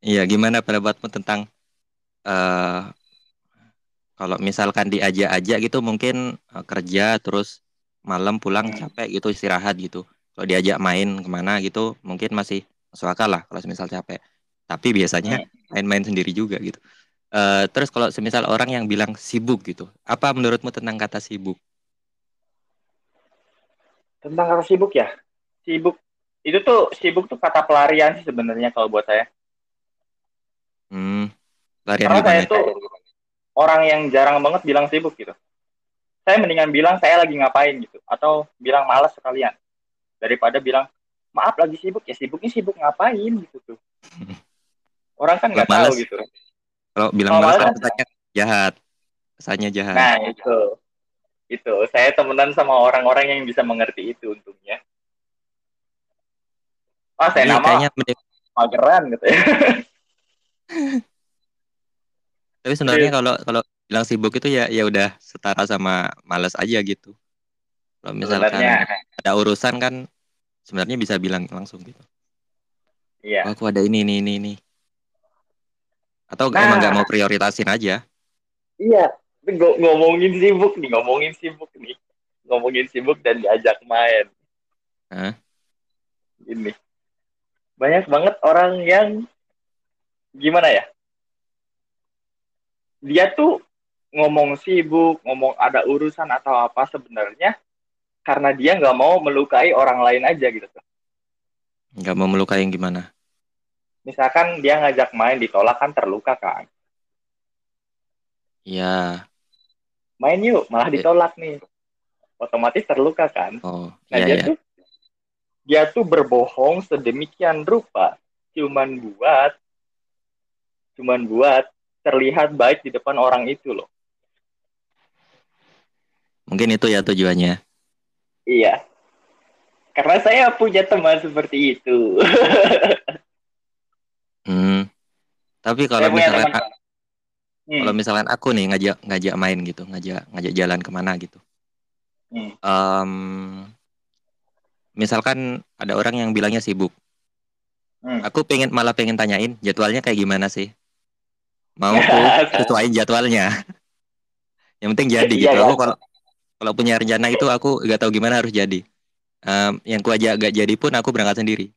Iya, gimana pendapatmu tentang uh, kalau misalkan diajak-ajak gitu mungkin uh, kerja terus malam pulang Hmm. capek gitu istirahat gitu. Kalau diajak main ke mana gitu mungkin masih masuk akal lah kalau misal capek. Tapi biasanya Hmm. main-main sendiri juga gitu. Uh, terus kalau semisal orang yang bilang sibuk gitu, apa menurutmu tentang kata sibuk? Tentang kata sibuk ya, sibuk itu tuh sibuk tuh kata pelarian sih sebenarnya kalau buat saya. Hmm, Karena saya tuh orang yang jarang banget bilang sibuk gitu. Saya mendingan bilang saya lagi ngapain gitu, atau bilang malas sekalian daripada bilang maaf lagi sibuk ya sibuknya sibuk ngapain gitu tuh. Orang kan nggak tahu gitu. Kalau bilang malas kan kesannya jahat. Kesannya jahat. Nah, itu. Itu. Saya temenan sama orang-orang yang bisa mengerti itu untungnya. Oh, saya Jadi nama kayaknya mageran gitu ya. Tapi sebenarnya Iya. kalau kalau bilang sibuk itu ya ya udah setara sama malas aja gitu. Kalau misalkan Sebenarnya, ada urusan kan sebenarnya bisa bilang langsung gitu. iya. Oh, aku ada ini ini ini ini. Atau Nah. emang nggak mau prioritasin aja? Iya. Ng ngomongin sibuk nih, ngomongin sibuk nih. Ngomongin sibuk dan diajak main. Hah? Ini. Banyak banget orang yang gimana ya? Dia tuh ngomong sibuk, ngomong ada urusan atau apa sebenarnya karena dia nggak mau melukai orang lain aja gitu. Nggak mau melukai yang gimana? Misalkan dia ngajak main ditolak kan terluka kan. Iya. Main yuk, malah Iya. ditolak nih. Otomatis terluka kan. Oh, Nah, iya dia iya. tuh dia tuh berbohong sedemikian rupa cuman buat cuman buat terlihat baik di depan orang itu loh. Mungkin itu ya tujuannya. Iya. Karena saya punya teman seperti itu. Hmm. Tapi kalau saya punya misalkan teman. Hmm. kalau misalkan aku nih ngajak ngajak main gitu, ngajak ngajak jalan ke mana gitu. Hmm. Em, misalkan ada orang yang bilangnya sibuk, Hmm. aku pengen malah pengen tanyain jadwalnya kayak gimana sih? Mau tuh sesuaiin jadwalnya. Yang penting jadi Iya, gitu. kan? Aku kalau kalau punya rencana itu aku gak tahu gimana harus jadi. Em, yang ku ajak gak jadi pun aku berangkat sendiri.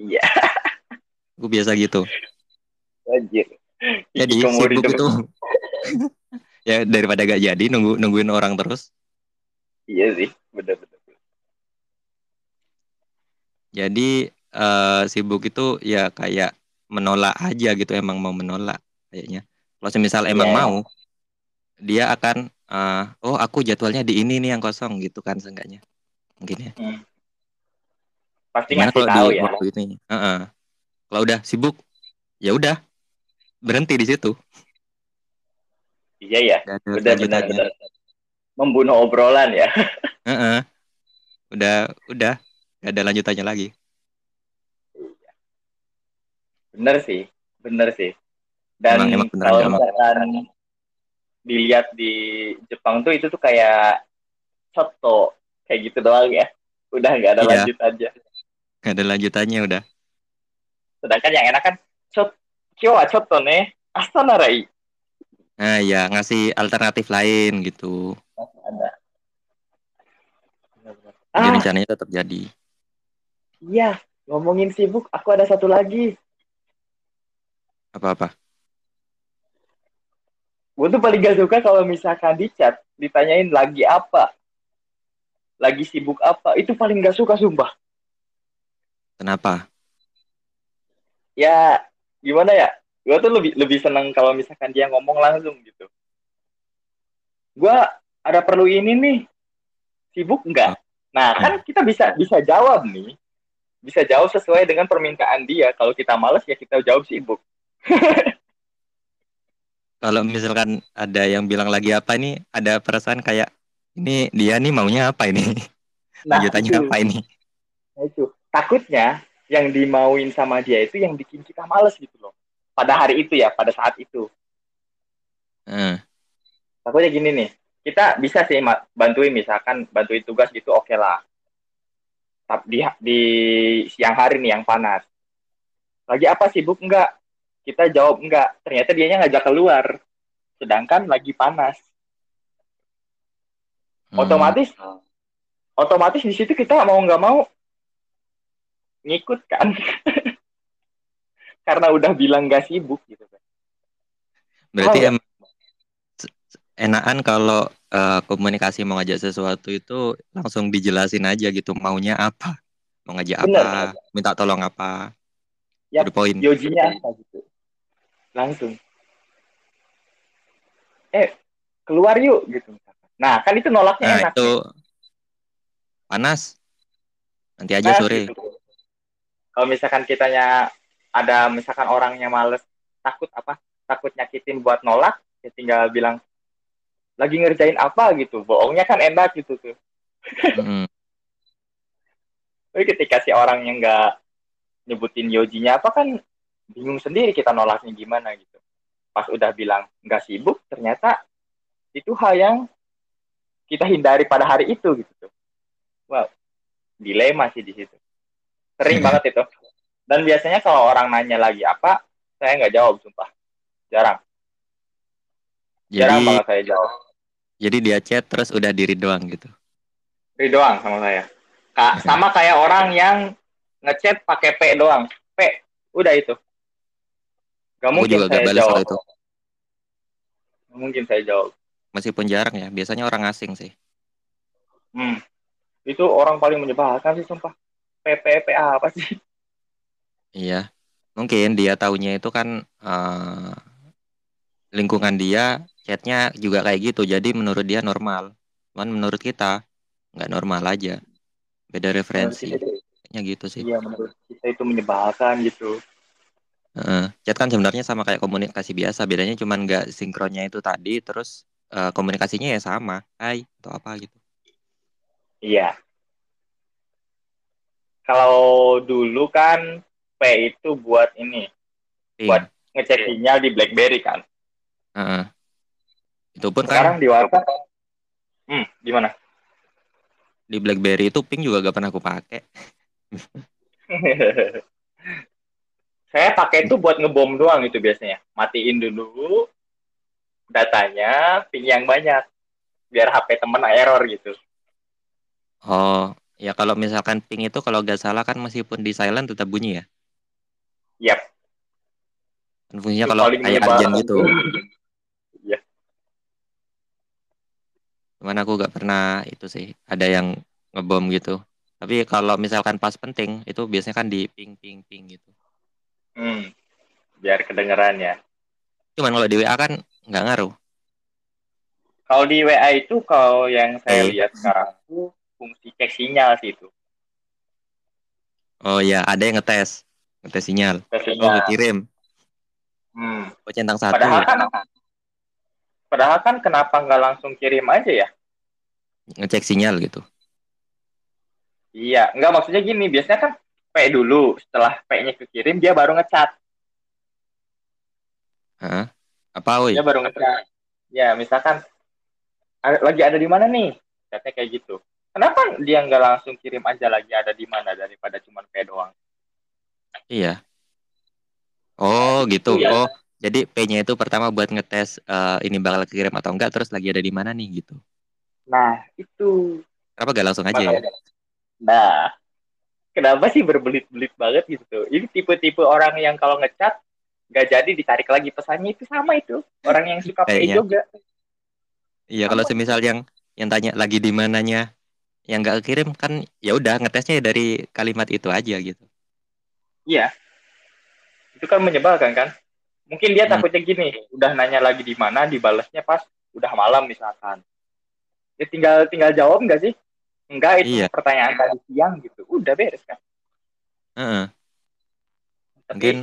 Iya, Aku biasa gitu. anjir. Jadi Hikikomori sibuk itu ya daripada gak jadi nunggu nungguin orang terus. Iya sih, bener-bener. Jadi eh, sibuk itu ya kayak menolak aja gitu emang mau menolak kayaknya. Kalau semisal emang Iya. mau dia akan eh, oh aku jadwalnya di ini nih yang kosong gitu kan seenggaknya. Mungkin ya. Pasti Gimana ngasih kalau tahu di ya. waktu ini? Heeh. Kalau udah sibuk ya udah berhenti di situ. Iya ya, ada benar-benar. Membunuh obrolan ya. Heeh. Udah udah gak ada lanjutannya lagi. Bener sih, bener sih. Dan Emang- emang beneran kalau nggak misalkan dilihat di Jepang tuh itu tuh kayak soto kayak gitu doang ya. Udah nggak ada Iya. lanjut aja. Gak ada lanjutannya udah. Sedangkan yang enak kan cot kyo wa chotto ne asta narai Nah ya ngasih alternatif lain gitu. ada. Jadi Ah, rencananya tetap jadi. iya. Ngomongin sibuk, aku ada satu lagi. Apa-apa? Gue tuh paling gak suka kalau misalkan di chat ditanyain lagi apa, lagi sibuk apa. Itu paling gak suka sumpah. Kenapa? Ya gimana ya? Gue tuh lebih lebih seneng kalau misalkan dia ngomong langsung gitu. Gue ada perlu ini nih, sibuk nggak? Nah kan kita bisa bisa jawab nih, bisa jawab sesuai dengan permintaan dia. Kalau kita males ya kita jawab sibuk. Kalau misalkan ada yang bilang lagi apa ini, ada perasaan kayak ini dia nih maunya apa ini? Nah, Lanjutannya itu. apa ini? Nah, itu takutnya yang dimauin sama dia itu yang bikin kita males gitu loh. Pada hari itu ya, pada saat itu. Eh, Takutnya gini nih, kita bisa sih bantuin misalkan bantuin tugas gitu oke lah. Tapi di, di siang hari nih yang panas. lagi apa sibuk enggak kita jawab enggak ternyata dianya ngajak keluar sedangkan lagi panas. Hmm. otomatis otomatis di situ kita mau nggak mau ngikut kan? Karena udah bilang nggak sibuk gitu kan. Berarti Oh, em enakan kalau eh, komunikasi mau ngajak sesuatu itu langsung dijelasin aja gitu maunya apa, mau ngajak Bener. apa, minta tolong apa, the point. yojinya apa gitu langsung. Eh keluar yuk gitu nah kan itu nolaknya Nah enak itu panas, nanti aja sore. gitu. kalau misalkan kitanya ada misalkan orangnya males takut apa? Takut nyakitin buat nolak ya tinggal bilang lagi ngerjain apa? gitu. Bohongnya kan enak gitu tuh. Mm-mm. tapi ketika si orang yang nggak nyebutin yojinya apa kan bingung sendiri kita nolaknya gimana gitu. Pas udah bilang nggak sibuk ternyata itu hal yang kita hindari pada hari itu gitu tuh. Wow dilema sih di situ. Sering banget itu. Dan biasanya kalau orang nanya lagi apa saya nggak jawab sumpah. Jarang. Jarang Jadi banget saya jawab. Jadi dia chat terus udah diri doang gitu. Ini doang sama saya. Ka- sama kayak orang yang ngechat pakai P doang. P udah itu Gak mungkin juga gak saya balas jawab soal itu. Mungkin saya jawab Meskipun jarang ya, biasanya orang asing sih. hmm. itu orang paling menyebalkan sih sumpah PPP apa sih Iya, mungkin dia taunya itu kan eh, lingkungan dia chatnya juga kayak gitu, jadi menurut dia normal. Cuman menurut kita nggak normal aja, beda referensi. Kayaknya gitu sih. iya menurut kita itu menyebalkan gitu Heeh. Chat kan sebenarnya sama kayak komunikasi biasa, bedanya cuman nggak sinkronnya itu tadi, terus eh, komunikasinya ya sama, hai atau apa gitu. iya kalau dulu kan P itu buat ini Ping. Buat- ngecek sinyal di BlackBerry kan Heeh. Itu pun sekarang kan di WhatsApp hmm gimana di BlackBerry itu ping juga gak pernah aku pakai. saya pakai itu buat ngebom doang itu biasanya matiin dulu datanya ping yang banyak biar HP temen error gitu Oh, ya kalau misalkan ping itu kalau nggak salah kan meskipun di silent tetap bunyi ya. Yap. Fungsinya Itu kalau kayak urgent gitu. Iya. Cuman aku nggak pernah itu sih, ada yang ngebom gitu. Tapi kalau misalkan pas penting itu biasanya kan di ping ping ping gitu. Hmm. biar kedengeran ya Cuman kalau di WA kan nggak ngaruh. kalau di WA itu kalau yang saya Eh. lihat sekarang tuh fungsi cek sinyal sih itu Oh ya, ada yang ngetes, ngetes sinyal. Cek Oh, sinyal. ngekirim. Hmm. Oh, centang satu. padahal kan padahal kan kenapa nggak langsung kirim aja ya Ngecek sinyal gitu. iya nggak maksudnya gini biasanya kan P dulu setelah P-nya kekirim dia baru ngechat Hah? Apa woi? dia baru ngechat ya misalkan "A- lagi ada di mana nih chatnya kayak gitu kenapa dia nggak langsung kirim aja lagi ada di mana daripada cuma P doang Iya. Oh, gitu. Iya. Oh, jadi P-nya itu pertama buat ngetes eh, ini bakal kirim atau enggak, terus lagi ada di mana nih gitu. nah itu Kenapa gak langsung aja ya? Makanya- nah kenapa sih berbelit-belit banget gitu ini tipe-tipe orang yang kalau ngechat nggak jadi ditarik lagi pesannya itu sama itu orang yang suka P Kayaknya. juga Iya, kalau semisal yang yang tanya lagi di mananya yang nggak kirim kan ya udah ngetesnya dari kalimat itu aja gitu. Iya. Itu kan menyebalkan kan? Mungkin dia Hmm. takutnya gini, udah nanya lagi di mana, dibalasnya pas udah malam misalkan. Ya tinggal tinggal jawab nggak sih? Enggak, itu Iya. pertanyaan tadi siang gitu. Udah beres kan? Heeh. Tapi Mungkin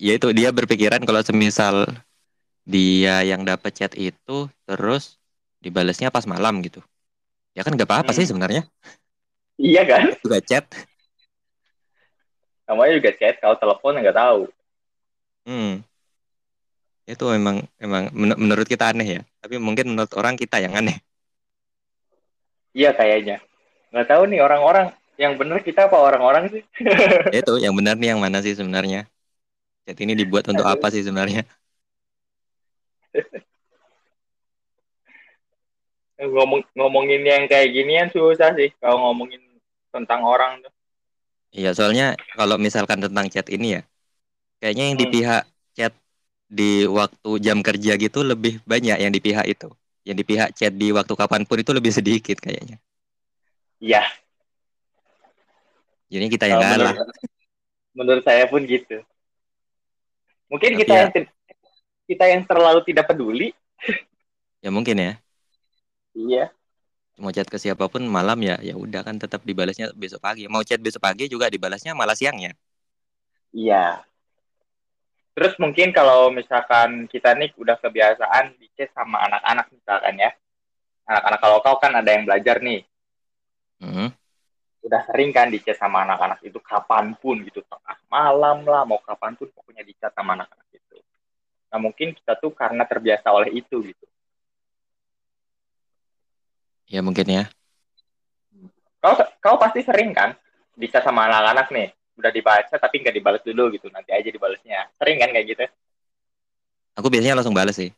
ya itu dia berpikiran kalau semisal dia yang dapat chat itu terus dibalasnya pas malam gitu. Ya kan nggak apa-apa sih Hmm. sebenarnya. iya kan? Juga chat. Namanya juga chat, kalau telepon nggak tahu. Hmm. Itu memang emang men- menurut kita aneh ya. Tapi mungkin menurut orang kita yang aneh. Iya kayaknya. Nggak tahu nih orang-orang yang benar kita apa orang-orang sih? itu yang benar nih yang mana sih sebenarnya? Chat ini dibuat untuk apa sih sebenarnya? Ngomong ngomongin yang kayak ginian susah sih kalau ngomongin tentang orang tuh. Iya, soalnya kalau misalkan tentang chat ini ya, kayaknya yang di Hmm. pihak chat di waktu jam kerja gitu lebih banyak yang di pihak itu. Yang di pihak chat di waktu kapan pun itu lebih sedikit kayaknya. Iya, Jadi kita yang kalah. menurut, menurut saya pun gitu. Mungkin Tapi kita ya- yang kita yang terlalu tidak peduli. Ya mungkin ya. Iya. Mau chat ke siapa pun malam ya, ya udah kan tetap dibalasnya besok pagi. Mau chat besok pagi juga dibalasnya malah siangnya. Iya. Terus mungkin kalau misalkan kita nih udah kebiasaan di chat sama anak-anak misalkan ya. Anak-anak kalau kau kan ada yang belajar nih. Hmm. Udah sering kan di chat sama anak-anak itu kapan pun gitu. Tengah malam lah, mau kapan pun pokoknya di chat sama anak-anak itu. Nah mungkin kita tuh karena terbiasa oleh itu gitu. Ya mungkin ya. Kau, kau pasti sering kan di chat sama anak-anak nih. Udah dibaca tapi nggak dibalas dulu gitu. Nanti aja dibalasnya. Sering kan kayak gitu? Aku biasanya langsung balas sih.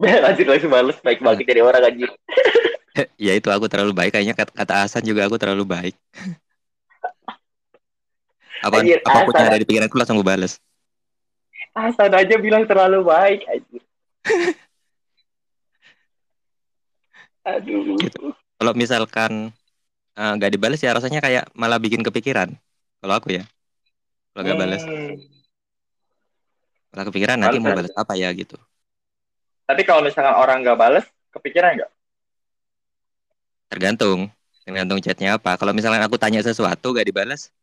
Lanjut langsung balas. Baik banget jadi orang anjir. ya itu aku terlalu baik kayaknya kata, kata Hasan juga aku terlalu baik. apa Anjir, apa pun yang Hasan. ada di langsung aku balas. Hasan aja bilang terlalu baik anjir. Aduh. Gitu. Kalau misalkan eh, nggak dibalas ya rasanya kayak malah bikin kepikiran. Kalau aku ya. Kalau nggak balas, Hmm. malah kepikiran nanti mau balas apa ya gitu. Tapi kalau misalkan orang nggak bales, kepikiran nggak? Tergantung, tergantung chatnya apa. Kalau misalkan aku tanya sesuatu gak dibalas,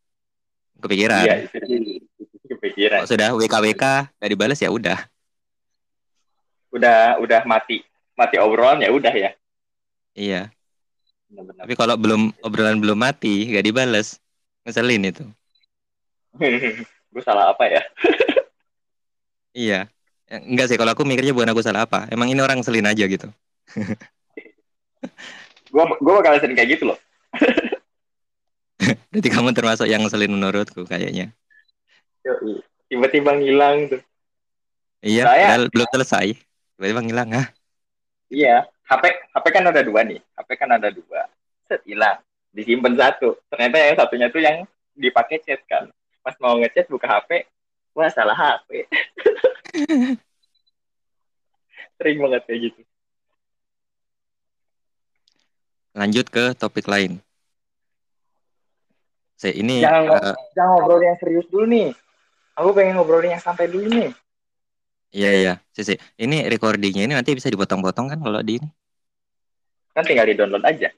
kepikiran. Iya, itu, itu kepikiran. Kalau sudah WKWK gak dibalas ya udah. Udah udah mati mati obrolan ya udah ya. Iya. Benar-benar. Tapi kalau belum obrolan belum mati gak dibalas, ngeselin itu. Gue salah apa ya? Iya. Ya, Enggak sih, kalau aku mikirnya bukan aku salah apa. Emang ini orang ngeselin aja gitu. Gue gue bakal sering kayak gitu loh. Berarti kamu termasuk yang ngeselin menurutku kayaknya. Tiba-tiba ngilang tuh. Iya, Saya- padahal belum selesai. Tiba-tiba ngilang, ah. Iya, HP HP kan ada dua nih. HP kan ada dua. Set hilang. Disimpan satu. Ternyata yang satunya tuh yang dipakai chat kan. Pas mau ngechat buka HP, wah salah HP. Sering banget kayak gitu. Lanjut ke topik lain. Saya ini Jangan eh, jangan ngobrol yang serius dulu nih. Aku pengen ngobrolin yang santai dulu nih. iya iya, Sisi. Ini recordingnya ini nanti bisa dipotong-potong kan kalau di ini. Kan tinggal di-download aja.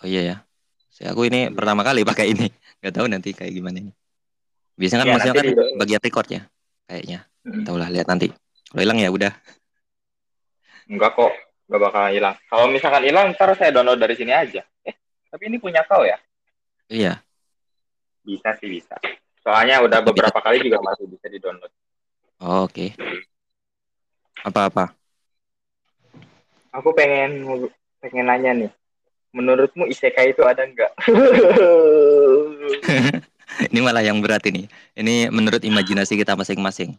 Oh iya ya. Saya aku ini pertama kali pakai ini. Gak tahu nanti kayak gimana ini. Biasanya kan Ya, maksudnya kan di- bagian record ya. Kayaknya. Hmm. Tahu lah lihat nanti. Kalau hilang ya udah. Enggak kok, enggak bakal hilang. Kalau misalkan hilang, ntar saya download dari sini aja. Eh, tapi ini punya kau ya? Iya. Bisa sih bisa. Soalnya udah Tapi- beberapa kali juga masih bisa di-download. Oh, Oke. Apa-apa? Aku pengen pengen nanya nih. Menurutmu isekai itu ada enggak? ini malah yang berat ini. Ini menurut imajinasi kita masing-masing.